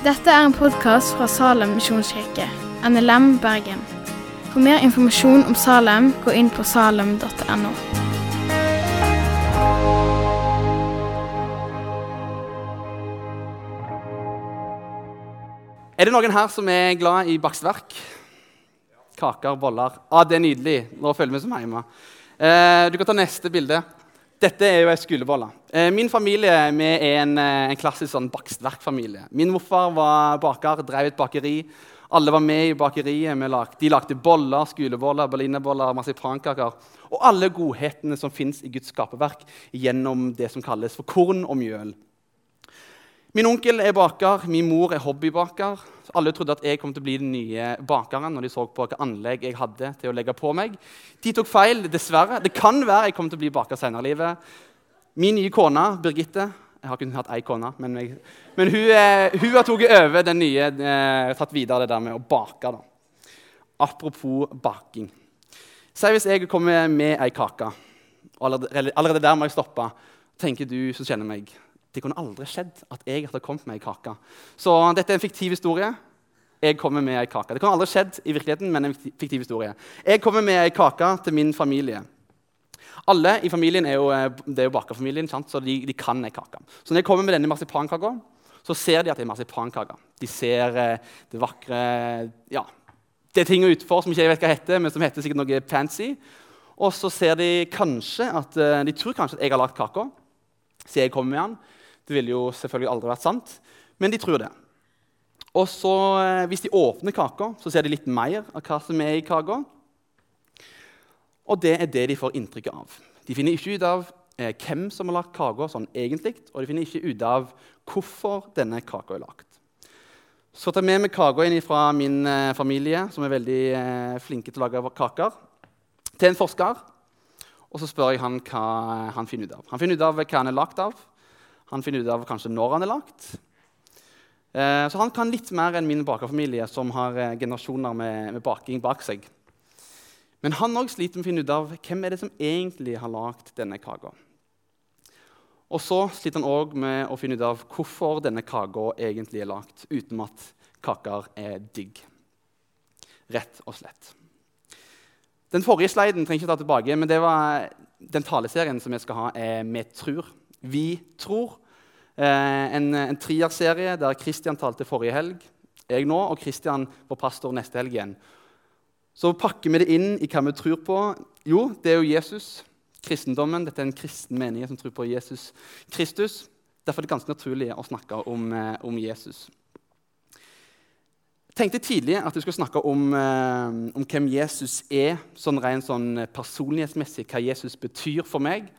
Dette er en podkast fra Salem misjonskirke, NLM Bergen. For mer informasjon om Salem, gå inn på salem.no. Er det noen her som er glad i bakstverk? Kaker, boller. Ah, det er nydelig. Nå føler vi som hjemme. Eh, du kan ta neste bilde. Dette er jo ei skolebolle. Eh, min familie vi er en, eh, en klassisk sånn bakstverkfamilie. Min morfar var baker, drev et bakeri. Alle var med i bakeriet. Lag, de lagde boller, skoleboller, berlinerboller, marsipankaker. Og alle godhetene som fins i Guds skaperverk gjennom det som kalles for korn og mjøl. Min onkel er baker, min mor er hobbybaker. Alle trodde at jeg kom til å bli den nye bakeren når de så på hvilke anlegg jeg hadde til å legge på meg. De tok feil, dessverre. Det kan være jeg kommer til å bli baker senere i livet. Min nye kone, Birgitte Jeg har kun hatt én kone, men, jeg, men hun, har tatt over den nye, eh, tatt videre det der med å bake. da. Apropos baking. Si hvis jeg kommer med ei kake. Allerede der må jeg stoppe. Tenker du som kjenner meg det kunne aldri skjedd at jeg hadde kommet med ei kake. Så dette er en fiktiv historie. Jeg kommer med ei kake. Det kunne aldri skjedd i virkeligheten, men en fiktiv historie. Jeg kommer med ei kake til min familie. Alle i familien er jo, eh, det er jo bakerfamilien, så de, de, kan ei kake. Så når jeg kommer med denne marsipankaka, så ser de at det er marsipankake. De ser eh, det vakre ja, Det er ting utenfor som ikke jeg vet hva heter, men som heter sikkert noe fancy. Og så ser de kanskje at eh, de tror kanskje at jeg har lagd kaka, så jeg kommer med den. Det ville jo selvfølgelig aldri vært sant, men de tror det. Og så, eh, Hvis de åpner kaka, så ser de litt mer av hva som er i kaka. Og det er det de får inntrykk av. De finner ikke ut av eh, hvem som har lagd kaka sånn egentlig, og de finner ikke ut av hvorfor denne kaka er lagd. Så tar jeg med meg kaka inn fra min eh, familie, som er veldig eh, flinke til å lage kaker, til en forsker. Og så spør jeg han hva han finner ut av. Han finner ut av hva han er lagd av. Han finner ut av kanskje når han er lagt. Eh, så han kan litt mer enn min bakerfamilie, som har eh, generasjoner med, med, baking bak seg. Men han òg sliter med å finne ut av hvem er det som egentlig har lagd denne kaka. Og så sliter han òg med å finne ut av hvorfor denne kaka egentlig er lagd, uten at kaker er digg. Rett og slett. Den forrige sliden trenger jeg ikke ta tilbake, men det var den taleserien som jeg skal ha, er 'Vi tror'. Vi tror. Eh, en, en trierserie der Kristian talte forrige helg, jeg nå, og Kristian var pastor neste helg igjen. Så pakker vi det inn i hva vi tror på. Jo, det er jo Jesus. Kristendommen. Dette er en kristen menighet som tror på Jesus Kristus. Derfor er det ganske naturlig å snakke om, eh, om Jesus. Jeg tenkte tidlig at vi skulle snakke om, eh, om hvem Jesus er, sånn rent sånn personlighetsmessig, hva Jesus betyr for meg.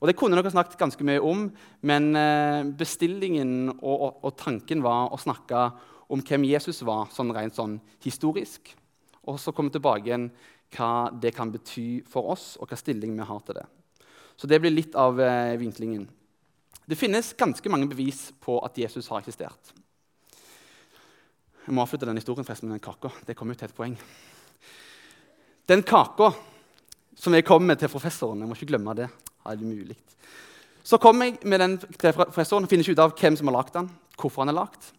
Og Det kunne dere snakket ganske mye om, men eh, bestillingen og, og, og, tanken var å snakke om hvem Jesus var sånn rent sånn historisk. Og så komme tilbake igjen hva det kan bety for oss, og hva stilling vi har til det. Så det blir litt av eh, vinklingen. Det finnes ganske mange bevis på at Jesus har eksistert. Jeg må avslutte den historien forresten med den kaka. Det kom jo til et poeng. Den kaka som jeg kom med til professoren Jeg må ikke glemme det er det mulig? Så kommer jeg med den til professoren og finner ikke ut av hvem som har lagd den. hvorfor han er lagt.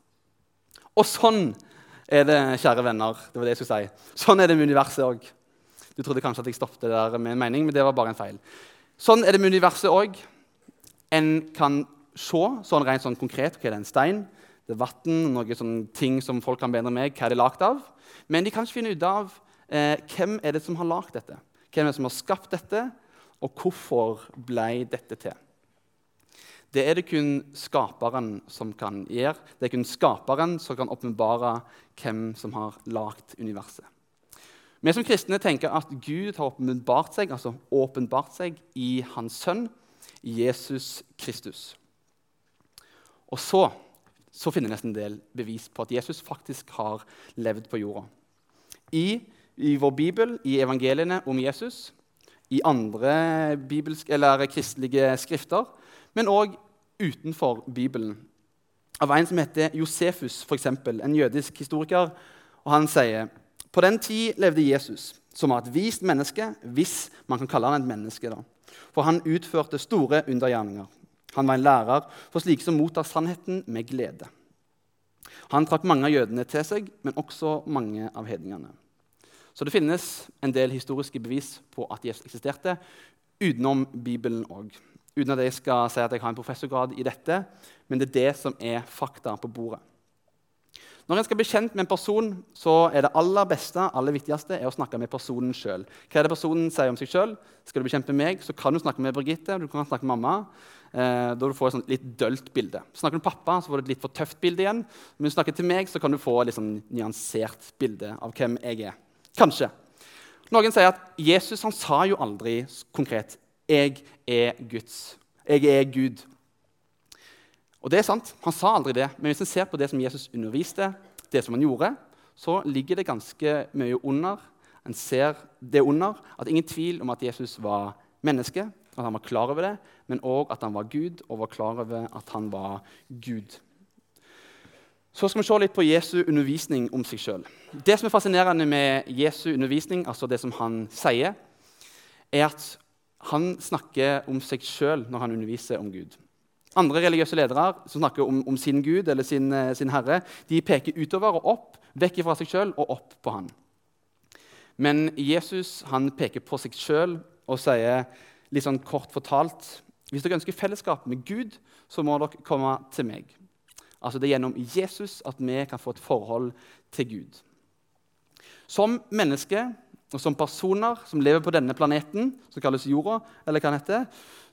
Og sånn er det, kjære venner. det var det jeg skulle si. Sånn er det med universet òg. Du trodde kanskje at jeg stoppet der med en mening, men det var bare en feil. Sånn er det med universet òg. En kan se sånn rent sånn konkret hva er det en stein, det er vann, noen sånne ting som folk kan bedre meg, hva er det lagd av. Men de kan ikke finne ut av eh, hvem er det som har lagd dette. Hvem er det som har skapt dette, og hvorfor ble dette til? Det er det kun skaperen som kan gjøre. Det er kun skaperen som kan åpenbare hvem som har lagd universet. Vi som kristne tenker at Gud har åpenbart seg, altså åpenbart seg i Hans sønn, Jesus Kristus. Og så, så finner vi nesten en del bevis på at Jesus faktisk har levd på jorda. I, i vår bibel, i evangeliene om Jesus, i andre bibelske, eller kristelige skrifter, men òg utenfor Bibelen. Av en som heter Josefus, for eksempel, en jødisk historiker. og Han sier på den tid levde Jesus, som var et vist menneske, hvis man kan kalle han et menneske. da. For han utførte store undergjerninger. Han var en lærer for slike som mottar sannheten med glede. Han trakk mange av jødene til seg, men også mange av hedningene. Så det finnes en del historiske bevis på at Jesus eksisterte, utenom Bibelen òg. Uten at jeg skal si at jeg har en professorgrad i dette, men det er det som er fakta på bordet. Når en skal bli kjent med en person, så er det aller beste aller viktigste er å snakke med personen sjøl. Hva er det personen sier om seg sjøl? Skal du med meg, så kan du snakke med Birgitte. du kan snakke med mamma, eh, da du får et litt dølt bilde. Snakker du med pappa, så får du et litt for tøft bilde igjen. Men snakker til meg, så kan du få et litt sånn nyansert bilde av hvem jeg er. Kanskje. Noen sier at Jesus han sa jo aldri konkret 'Jeg er Guds'. 'Jeg er Gud'. Og det er sant, Han sa aldri det, men hvis en ser på det som Jesus underviste, det som han gjorde, så ligger det ganske mye under. En ser det under at ingen tvil om at Jesus var menneske, at han var klar over det, men òg at han var Gud og var klar over at han var Gud. Så skal vi se litt på Jesu undervisning om seg sjøl. Det som er fascinerende med Jesu undervisning, altså det som han sier, er at han snakker om seg sjøl når han underviser om Gud. Andre religiøse ledere som snakker om, om sin Gud eller sin, eh, sin, Herre, de peker utover og opp, vekk fra seg sjøl og opp på han. Men Jesus han peker på seg sjøl og sier litt sånn kort fortalt hvis dere ønsker fellesskap med Gud, så må dere komme til meg. Altså Det er gjennom Jesus at vi kan få et forhold til Gud. Som mennesker og som personer som lever på denne planeten, som kalles jorda, eller hva den heter,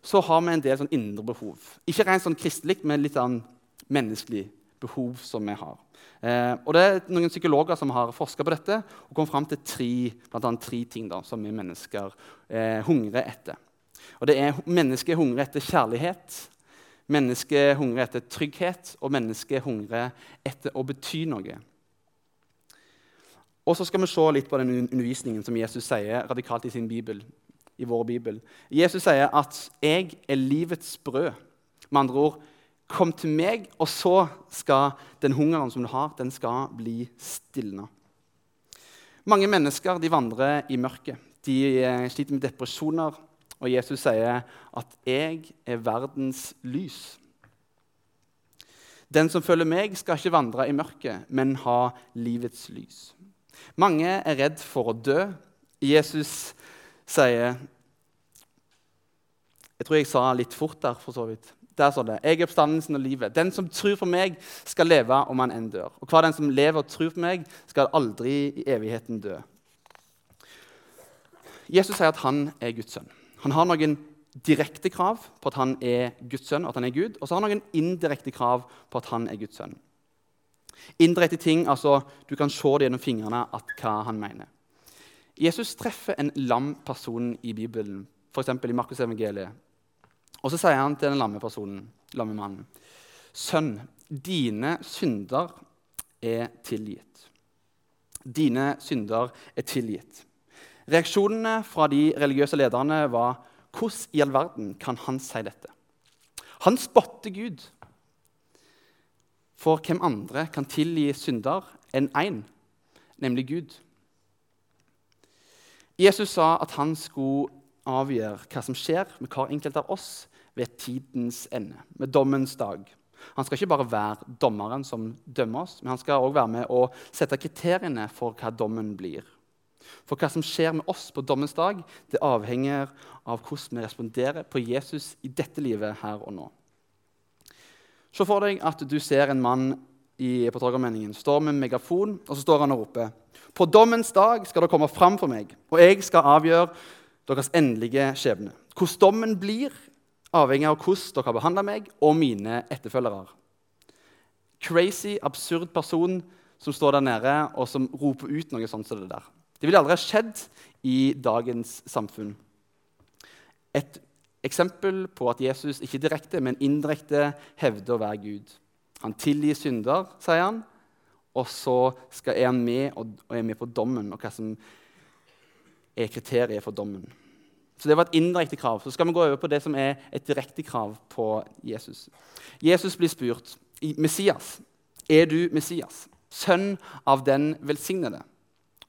så har vi en del sånn indre behov. Ikke rent sånn kristelig, men litt sånn menneskelig behov som vi har. Eh, og det er noen psykologer som har forska på dette og kommet fram til tre, blant annet tre ting da, som vi mennesker eh, hungrer etter. Og det er Mennesket hungrer etter kjærlighet, mennesket hungrer etter trygghet, og mennesket hungrer etter å bety noe. Og så skal vi se litt på den undervisningen som Jesus sier radikalt i sin bibel i vår bibel. Jesus sier at 'jeg er livets brød'. Med andre ord, kom til meg, og så skal den hungeren som du har, den skal bli stilna. Mange mennesker vandrer i mørket. De eh, sliter med depresjoner. Og Jesus sier at 'jeg er verdens lys'. Den som følger meg, skal ikke vandre i mørket, men ha livets lys. Mange er redd for å dø. Jesus sier Jeg tror jeg sa litt fort der, for så vidt. Der står det. Jeg er oppstandelsen og livet. Den som tror på meg, skal leve om han enn dør. Og hver den som lever og tror på meg, skal aldri i evigheten dø. Jesus sier at han er Guds sønn. Han har noen direkte krav på at han er Guds sønn, at han er Gud, og så har han noen indirekte krav på at han er Guds sønn. Indirekte ting, altså Du kan se det gjennom fingrene at hva han mener. Jesus treffer en lam person i Bibelen, f.eks. i Markus evangeliet. Og så sier han til den lamme personen, lamme mannen, Sønn, dine synder er tilgitt. Dine synder er tilgitt. Reaksjonene fra de religiøse lederne var hvordan i all verden kan han si dette? Han spotter Gud. For hvem andre kan tilgi synder enn én, nemlig Gud? Jesus sa at han skulle avgjøre hva som skjer med hver enkelt av oss ved tidens ende, med dommens dag. Han skal ikke bare være dommeren som dømmer oss, men han skal også være med å sette kriteriene for hva dommen blir. For hva som skjer med oss på dommens dag, det avhenger av hvordan vi responderer på Jesus i dette livet her og nå. Se for deg at du ser en mann i, på Torgallmenningen står med megafon, og så står han og roper på dommens dag skal dere komme fram for meg, og jeg skal avgjøre deres endelige skjebne. Hvordan dommen blir, avhenger av hvordan dere har behandla meg og mine etterfølgere. Crazy, absurd person som står der nede og som roper ut noe sånt som det der. Det ville aldri ha skjedd i dagens samfunn. Et eksempel på at Jesus ikke direkte, men indirekte hevder å være Gud. Han tilgir synder, sier han, og så er han med og er med på dommen og hva som er kriteriet for dommen. Så Det var et indirekte krav. Så skal vi gå over på det som er et direkte krav på Jesus. Jesus blir spurt Messias, er du Messias, sønn av den velsignede.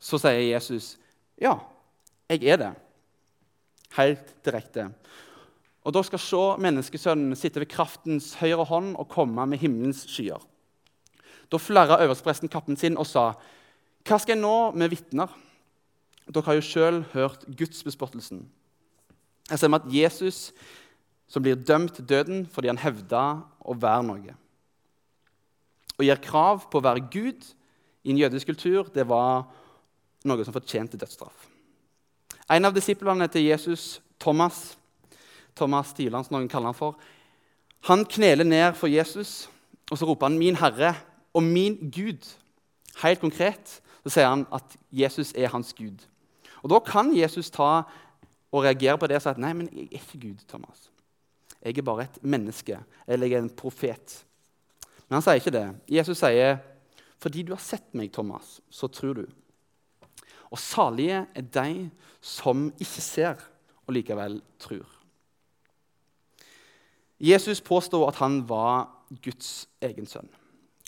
Så sier Jesus, ja, jeg er det. Helt direkte. Og da skal se menneskesønnen sitte ved kraftens høyre hånd og komme med himmelens skyer. Da flerra øverstepresten kappen sin og sa, 'Hva skal jeg nå med vitner?' Dere har jo sjøl hørt gudsbespottelsen. Jeg ser med at Jesus som blir dømt døden fordi han hevda å være noe. Og gir krav på å være Gud i en jødisk kultur, det var noe som fortjente dødsstraff. En av disiplene til Jesus, Thomas, Thomas Stiland, som noen kaller han for, han kneler ned for Jesus, og så roper han 'Min Herre' og 'min Gud'. Helt konkret så sier han at Jesus er hans Gud. Og Da kan Jesus ta og reagere på det og si at 'Nei, men jeg er ikke Gud, Thomas'. Jeg er bare et menneske, eller jeg er en profet. Men han sier ikke det. Jesus sier, 'Fordi du har sett meg, Thomas, så tror du'. Og salige er de som ikke ser, og likevel tror. Jesus påstår at han var Guds egen sønn.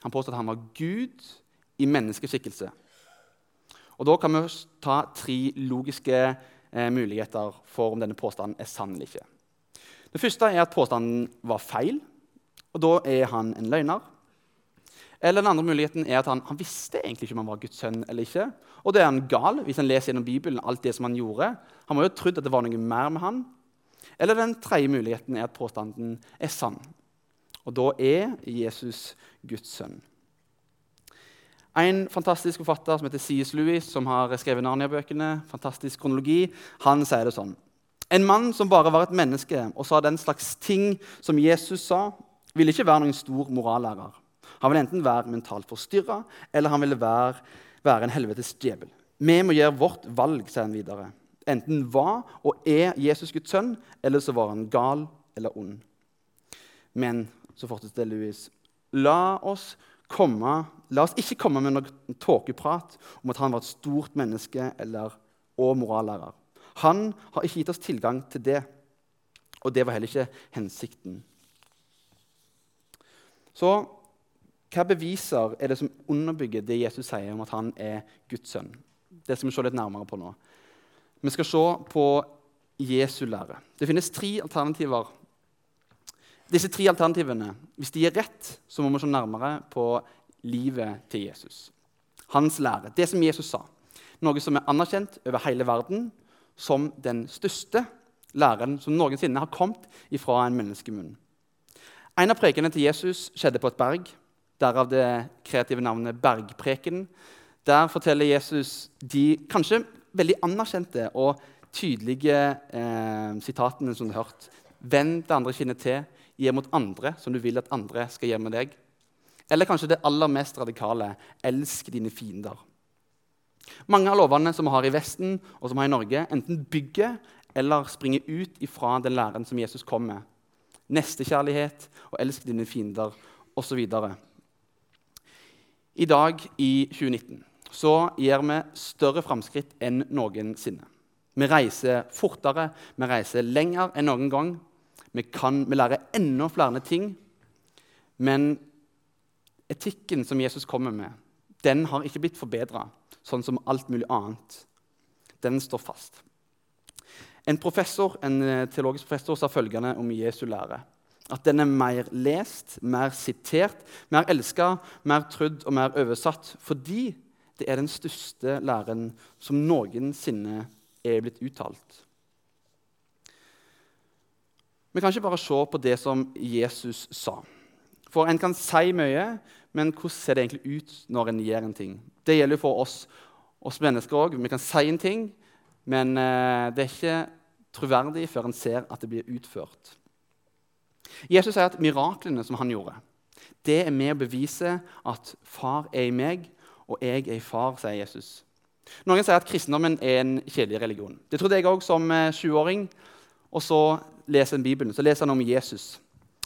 Han påstår at han var Gud i menneskeskikkelse. Og Da kan vi ta tre logiske eh, muligheter for om denne påstanden er sann eller ikke. Det første er at påstanden var feil, og da er han en løgner. Eller den andre muligheten er at han, han visste egentlig ikke om han var Guds sønn eller ikke. Og da er han gal hvis han leser gjennom Bibelen alt det som han gjorde. Han må jo ha trodd at det var noe mer med han. Eller den tredje muligheten er at påstanden er sann. Og da er Jesus Guds sønn. En fantastisk forfatter som heter C.S. Lewis, som har skrevet Narnia-bøkene, fantastisk kronologi, han sier det sånn. En mann som bare var et menneske og sa den slags ting som Jesus sa, ville ikke være noen stor morallærer. Han vil enten være mentalt forstyrra eller han vil være, være en helvetes djevel. Vi må gjøre vårt valg, sier han videre. Enten var og er Jesus Guds sønn, eller så var han gal eller ond. Men så fortsetter Louis, la oss, komme, la oss ikke komme med noe tåkeprat om at han var et stort menneske eller, og morallærer. Han har ikke gitt oss tilgang til det, og det var heller ikke hensikten. Så hva beviser er det som underbygger det Jesus sier om at han er Guds sønn? Det skal vi se litt nærmere på nå. Vi skal se på Jesu lære. Det finnes tre alternativer disse tre alternativene, hvis de er rett, så må vi se nærmere på livet til Jesus. Hans lære, det som Jesus sa. Noe som er anerkjent over hele verden som den største læren som noensinne har kommet ifra en menneskemunn. En av prekene til Jesus skjedde på et berg, derav det kreative navnet Bergpreken. Der forteller Jesus de kanskje veldig anerkjente og tydelige eh, sitatene som du har hørt. Vend det andre kinnet til, gi mot andre som du vil at andre skal gjøre med deg. Eller kanskje det aller mest radikale elsk dine fiender. Mange av lovene som vi har i Vesten og som vi har i Norge, enten bygger eller springer ut ifra den læren som Jesus kom med. Nestekjærlighet og elsk dine fiender osv. I dag, i 2019, så gjør vi større framskritt enn noensinne. Vi reiser fortere, vi reiser lenger enn noen gang. Vi, kan, vi lærer enda flere ting. Men etikken som Jesus kommer med, den har ikke blitt forbedra, sånn som alt mulig annet. Den står fast. En professor, en eh, teologisk professor sa følgende om Jesu lære. At den er mer lest, mer sitert, mer elska, mer trodd og mer oversatt fordi det er den største læren som noensinne er blitt uttalt. Vi kan ikke bare se på det som Jesus sa. For en kan si mye, men hvordan ser det egentlig ut når en gjør en ting? Det gjelder for oss, oss mennesker òg. Vi kan si en ting, men eh, det er ikke troverdig før en ser at det blir utført. Jesus sier at miraklene som han gjorde, det er med å bevise at far er i meg, og jeg er i far, sier Jesus. Noen sier at kristendommen er en kjedelig religion. Det trodde jeg òg som 20-åring. Eh, og så leser han Bibelen, så leser han om Jesus.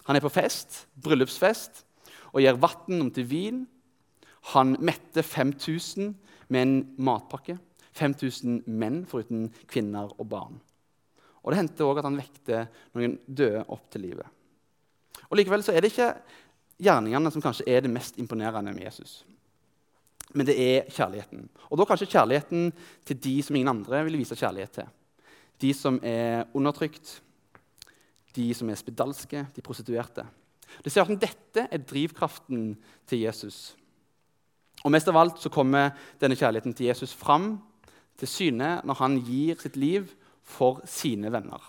Han er på fest, bryllupsfest, og gjør vann om til vin. Han metter 5000 med en matpakke. 5000 menn foruten kvinner og barn. Og Det hendte òg at han vekte noen døde opp til livet. Og Likevel så er det ikke gjerningene som kanskje er det mest imponerende med Jesus. Men det er kjærligheten. Og da kanskje kjærligheten til de som ingen andre vil vise kjærlighet til. De som er undertrykt, de som er spedalske, de prostituerte. Det ser ut som dette er drivkraften til Jesus. Og Mest av alt så kommer denne kjærligheten til Jesus fram til syne når han gir sitt liv for sine venner.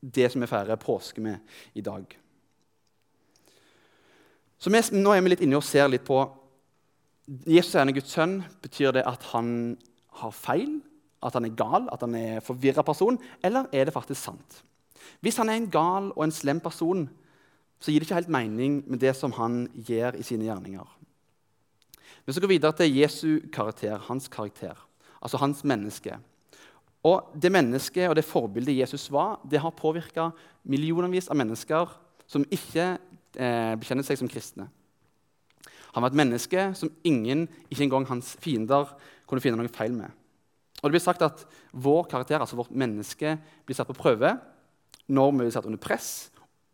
Det som vi feirer påske med i dag. Så vi, Nå er vi litt inne og ser litt på Jesus er Guds sønn. Betyr det at han har feil? At han er gal? At han er forvirra person? Eller er det faktisk sant? Hvis han er en gal og en slem person, så gir det ikke helt mening med det som han gjør i sine gjerninger. Vi skal gå videre til Jesu karakter, hans karakter, altså hans menneske. Og Det mennesket og det forbildet Jesus var, det har påvirka millionvis av mennesker som ikke eh, bekjenner seg som kristne. Han var et menneske som ingen, ikke engang hans fiender, kunne finne noe feil med. Og det blir sagt at Vår karakter, altså vårt menneske, blir satt på prøve når vi blir satt under press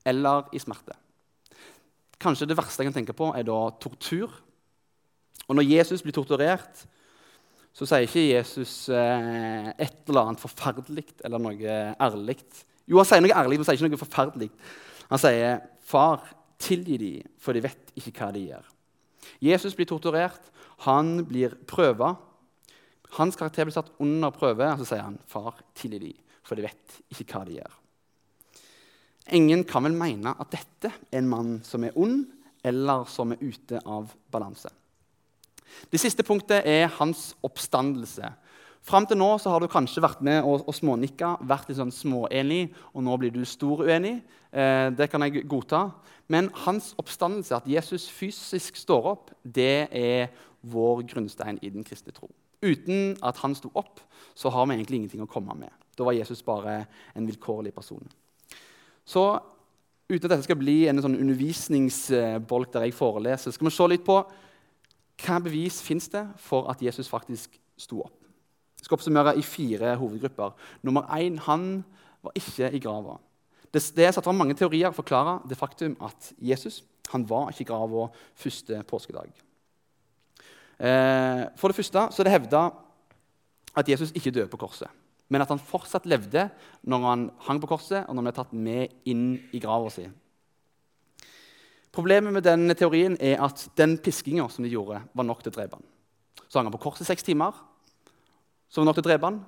eller i smerte. Kanskje det verste jeg kan tenke på, er da tortur. Og når Jesus blir torturert, så sier ikke Jesus eh, et eller annet forferdelig eller noe ærlig. Jo, han sier noe ærlig, men han sier ikke noe forferdelig. Han sier, 'Far, tilgi dem, for de vet ikke hva de gjør.' Jesus blir torturert, han blir prøva. Hans karakter blir satt under prøve, og så sier han, 'Far, tilgi dem, for de vet ikke hva de gjør.' Ingen kan vel mene at dette er en mann som er ond, eller som er ute av balanse. Det siste punktet er hans oppstandelse. Fram til nå så har du kanskje vært med og, og smånikka, vært litt sånn småenig, og nå blir du stor uenig. Eh, det kan jeg godta. Men hans oppstandelse, at Jesus fysisk står opp, det er vår grunnstein i den kristne tro. Uten at han sto opp, så har vi egentlig ingenting å komme med. Da var Jesus bare en vilkårlig person. Så uten at dette skal bli en sånn undervisningsbolk der jeg foreleser, skal vi se litt på hva bevis fins det for at Jesus faktisk sto opp. Jeg skal oppsummere i fire hovedgrupper. Nummer én han var ikke i grava. Det, det satt fram mange teorier å forklare det faktum at Jesus han var ikke i grava første påskedag. Eh, for det første så er det hevda at Jesus ikke døde på korset men at han fortsatt levde når han hang på korset, og når han ble tatt med inn i grava si. Problemet med den teorien er at den piskinga som de gjorde, var nok til å drepe han. Så hang han på korset seks timer, så å drepe han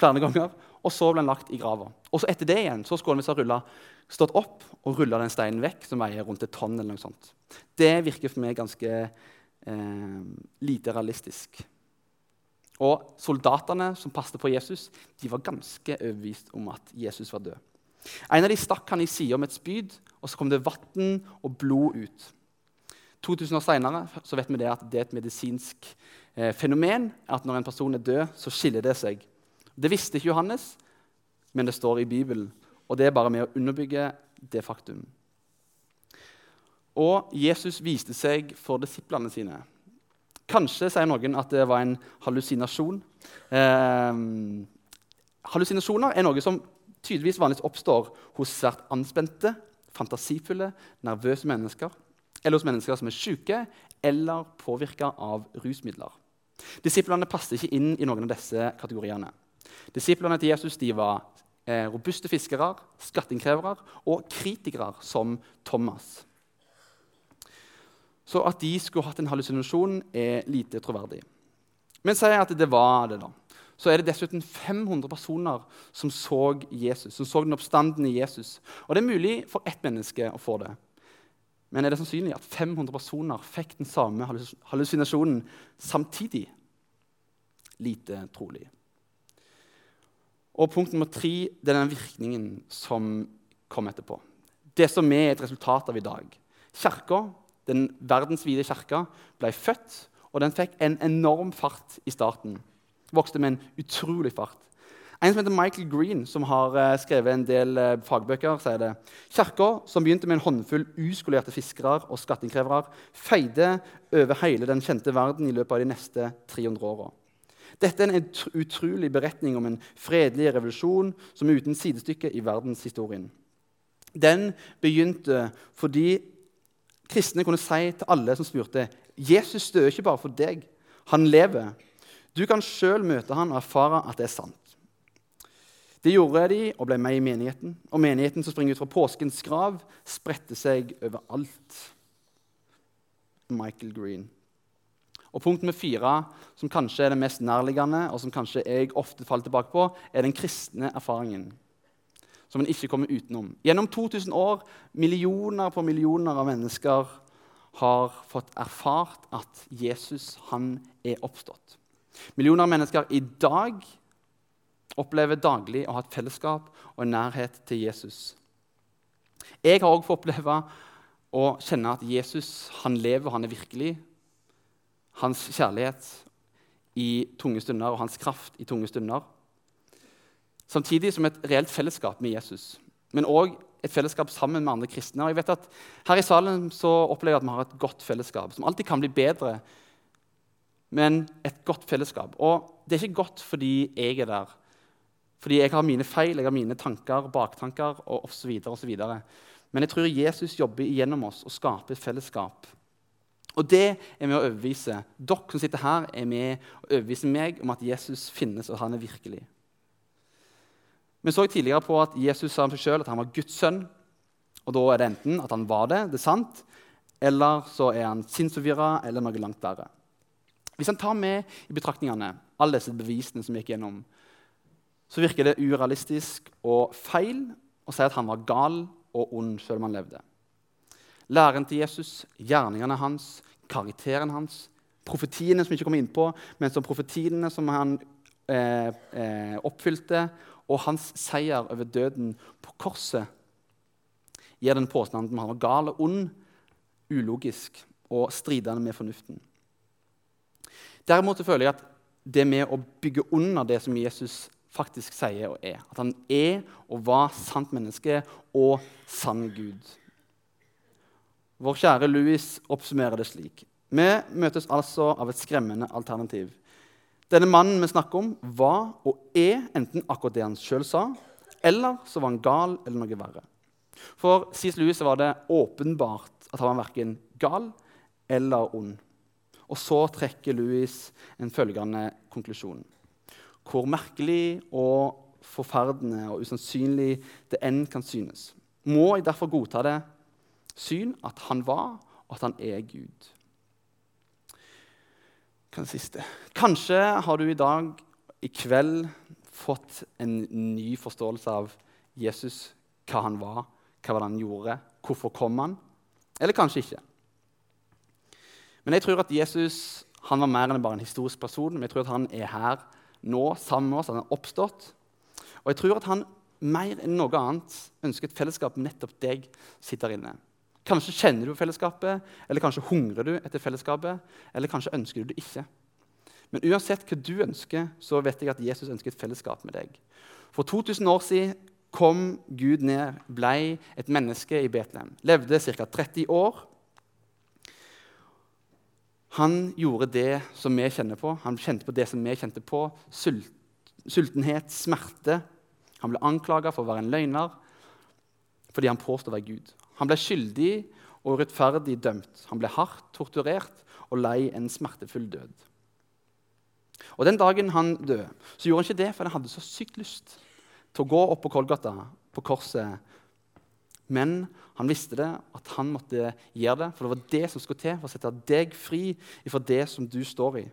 flere ganger, og så ble han lagt i grava. Og så etter det igjen så skulle han ha rullet, stått opp og rulla den steinen vekk, som veier rundt et tonn. eller noe sånt. Det virker for meg ganske eh, lite realistisk. Og soldatene som passet på Jesus, de var ganske overbevist om at Jesus var død. En av de stakk han i sida med et spyd, og så kom det vann og blod ut. 2000 år seinere vet vi det at det er et medisinsk eh, fenomen at når en person er død, så skiller det seg. Det visste ikke Johannes, men det står i Bibelen. Og det er bare med å underbygge det faktum. Og Jesus viste seg for disiplene sine. Kanskje sier noen at det var en hallusinasjon. Eh, hallusinasjoner er noe som tydeligvis vanligvis oppstår hos svært anspente, fantasifulle, nervøse mennesker. Eller hos mennesker som er syke eller påvirka av rusmidler. Disiplene passet ikke inn i noen av disse kategoriene. Disiplene til Jesus var eh, robuste fiskere, skatteinnkrevere og kritikere som Thomas. Så at de skulle hatt en hallusinasjon, er lite troverdig. Men si at det var det, da. Så er det dessuten 500 personer som så Jesus, som så den oppstandende Jesus. Og det er mulig for ett menneske å få det. Men er det sannsynlig at 500 personer fikk den samme hallusinasjonen samtidig? Lite trolig. Og punkt nummer tre det er den virkningen som kom etterpå. Det som er et resultat av i dag. Kirka den verdensvide kirka, ble født, og den fikk en enorm fart i starten. Vokste med en utrolig fart. En som heter Michael Green, som har uh, skrevet en del uh, fagbøker, sier det. Kirka, som begynte med en håndfull uskolerte fiskere og skatteinnkrevere, feide over hele den kjente verden i løpet av de neste 300 åra. Dette er en utrolig beretning om en fredelig revolusjon som er uten sidestykke i verdenshistorien. Den begynte fordi Kristne kunne si til alle som spurte, Jesus døde ikke bare for deg. Han lever. Du kan sjøl møte han og erfare at det er sant. Det gjorde de og ble med i menigheten. Og menigheten som springer ut fra påskens grav, spredte seg overalt. Michael Green. Og punkt med fire, som kanskje er det mest nærliggende, og som kanskje jeg ofte faller tilbake på, er den kristne erfaringen. Som en ikke kommer utenom. Gjennom 2000 år, millioner på millioner av mennesker har fått erfart at Jesus han er oppstått. Millioner av mennesker i dag opplever daglig å ha et fellesskap og en nærhet til Jesus. Jeg har òg fått oppleve å kjenne at Jesus han lever, han er virkelig hans kjærlighet i tunge stunder og hans kraft i tunge stunder. Samtidig som et reelt fellesskap med Jesus, men òg et fellesskap sammen med andre kristne. Og jeg vet at Her i salen så opplever jeg at vi har et godt fellesskap, som alltid kan bli bedre. Men et godt fellesskap. Og det er ikke godt fordi jeg er der. Fordi jeg har mine feil, jeg har mine tanker, baktanker osv. Men jeg tror Jesus jobber gjennom oss og skaper et fellesskap og det er med å overbevise. Dere som sitter her, er med å overbevise meg om at Jesus finnes, og han er virkelig. Vi så tidligere på at Jesus sa om seg sjøl at han var Guds sønn. Og da er det enten at han var det, det er sant, eller så er han sinnsforvirra eller noe langt verre. Hvis han tar med i betraktningene alle disse bevisene som gikk gjennom, så virker det urealistisk og feil å si at han var gal og ond selv om han levde. Læren til Jesus, gjerningene hans, karakteren hans, profetiene som vi ikke kom inn på, men som profetiene som han eh, eh, oppfylte, og hans seier over døden på korset gir den påstanden at han var gal og ond, ulogisk og stridende med fornuften. Derimot føler jeg at det med å bygge under det som Jesus faktisk sier og er, at han er og var sant menneske og sann Gud vår kjære Louis oppsummerer det slik. Vi møtes altså av et skremmende alternativ. Denne mannen vi snakker om, var og er enten akkurat det han sjøl sa, eller så var han gal eller noe verre. For C.S. Louis var det åpenbart at han var verken gal eller ond. Og så trekker Louis en følgende konklusjon. Hvor merkelig og forferdende og usannsynlig det enn kan synes, må jeg derfor godta det syn at han var, og at han er Gud. Hva siste? Kanskje har du i dag, i kveld, fått en ny forståelse av Jesus, hva han var, hva han gjorde, hvorfor kom han? Eller kanskje ikke. Men jeg tror at Jesus han var mer enn bare en historisk person. Men jeg tror at han er her nå sammen med oss. Han er oppstått. Og jeg tror at han mer enn noe annet ønsker et fellesskap nettopp deg sitter inne. Kanskje kjenner du fellesskapet, eller kanskje hungrer du etter fellesskapet, eller kanskje ønsker du det ikke. Men uansett hva du ønsker, så vet jeg at Jesus ønsker et fellesskap med deg. For 2000 år siden kom Gud ned, blei et menneske i Betlehem. Levde ca. 30 år. Han gjorde det som vi kjenner på. Han kjente på det som vi kjente på. Sult, sultenhet, smerte. Han ble anklaga for å være en løgner fordi han påstod å være Gud. Han ble skyldig og urettferdig dømt. Han ble hardt torturert og lei en smertefull død. Og Den dagen han døde, så gjorde han ikke det, for han hadde så sykt lyst til å gå opp på Kolgata, på korset. Men han visste det, at han måtte gjøre det, for det var det som skulle til for å sette deg fri fra det som du står i.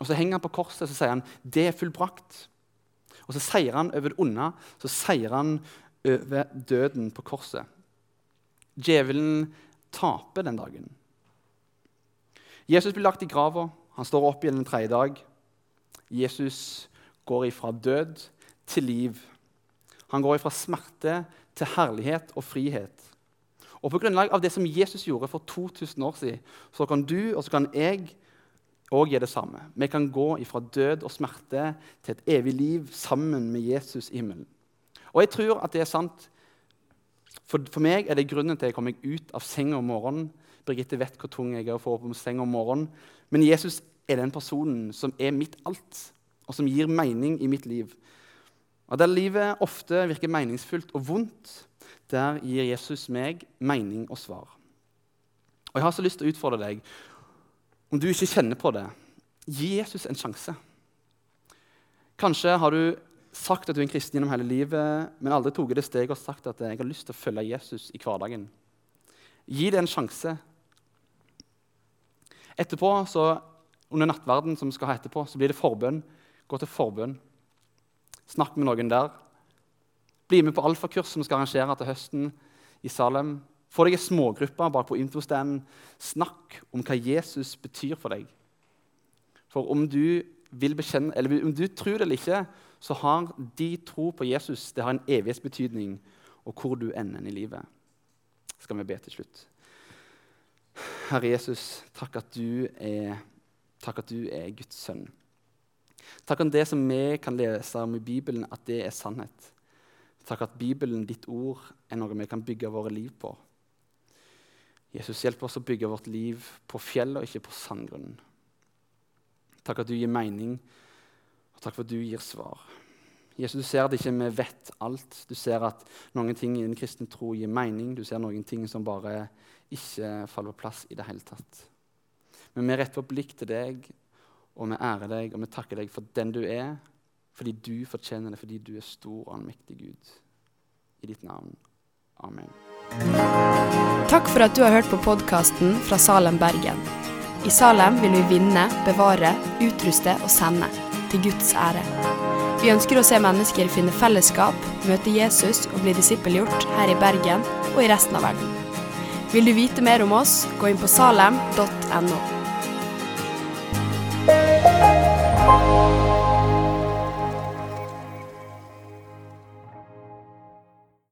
Og Så henger han på korset og sier han, det er fullbrakt. Og så seier han over det onde, så seier han over døden på korset. Djevelen taper den dagen. Jesus blir lagt i grava. Han står opp igjen en tredje dag. Jesus går ifra død til liv. Han går fra smerte til herlighet og frihet. Og På grunnlag av det som Jesus gjorde for 2000 år siden, så kan du og så kan jeg òg gjøre det samme. Vi kan gå ifra død og smerte til et evig liv sammen med Jesus i himmelen. Og jeg tror at det er sant for, for, meg er det grunnen til at jeg kommer ut av senga om morgenen. Birgitte vet hvor tung jeg er å få opp om senga om morgenen. Men Jesus er den personen som er mitt alt, og som gir mening i mitt liv. Og Der livet ofte virker meningsfullt og vondt, der gir Jesus meg mening og svar. Og Jeg har så lyst til å utfordre deg. Om du ikke kjenner på det, gi Jesus en sjanse. Kanskje har du sagt at du er en kristen gjennom hele livet, men aldri tatt det steget og sagt at jeg har lyst til å følge Jesus i hverdagen. Gi det en sjanse. Etterpå så under nattverden som vi skal ha etterpå, så blir det forbønn. Gå til forbønn. Snakk med noen der. Bli med på alfakurs som vi skal arrangere til høsten i Salem. Få deg en smågruppe bak på infostanden. Snakk om hva Jesus betyr for deg. For om du vil bekjenne, eller om du tror det eller ikke, så har de tro på Jesus det har en evighetsbetydning og hvor du ender i livet. Skal vi be til slutt. Herre Jesus, takk at du er, takk at du er Guds sønn. Takk om det som vi kan lese om i Bibelen, at det er sannhet. Takk at Bibelen, ditt ord, er noe vi kan bygge våre liv på. Jesus, hjelp oss å bygge vårt liv på fjellet og ikke på sandgrunnen. Takk at du gir mening, og takk for at du gir svar. Jesus, Du ser at ikke vi vet alt. Du ser at noen ting i den kristne tro gir mening. Du ser noen ting som bare ikke faller på plass i det hele tatt. Men vi retter opp blikk til deg, og vi ærer deg, og vi takker deg for den du er, fordi du fortjener det, fordi du er stor og allmektig Gud. I ditt navn. Amen. Takk for at du har hørt på podkasten fra Salem, Bergen. I Salem vil vi vinne, bevare, utruste og sende, til Guds ære. Vi ønsker å se mennesker finne fellesskap, møte Jesus og bli disippelgjort her i Bergen og i resten av verden. Vil du vite mer om oss, gå inn på salem.no.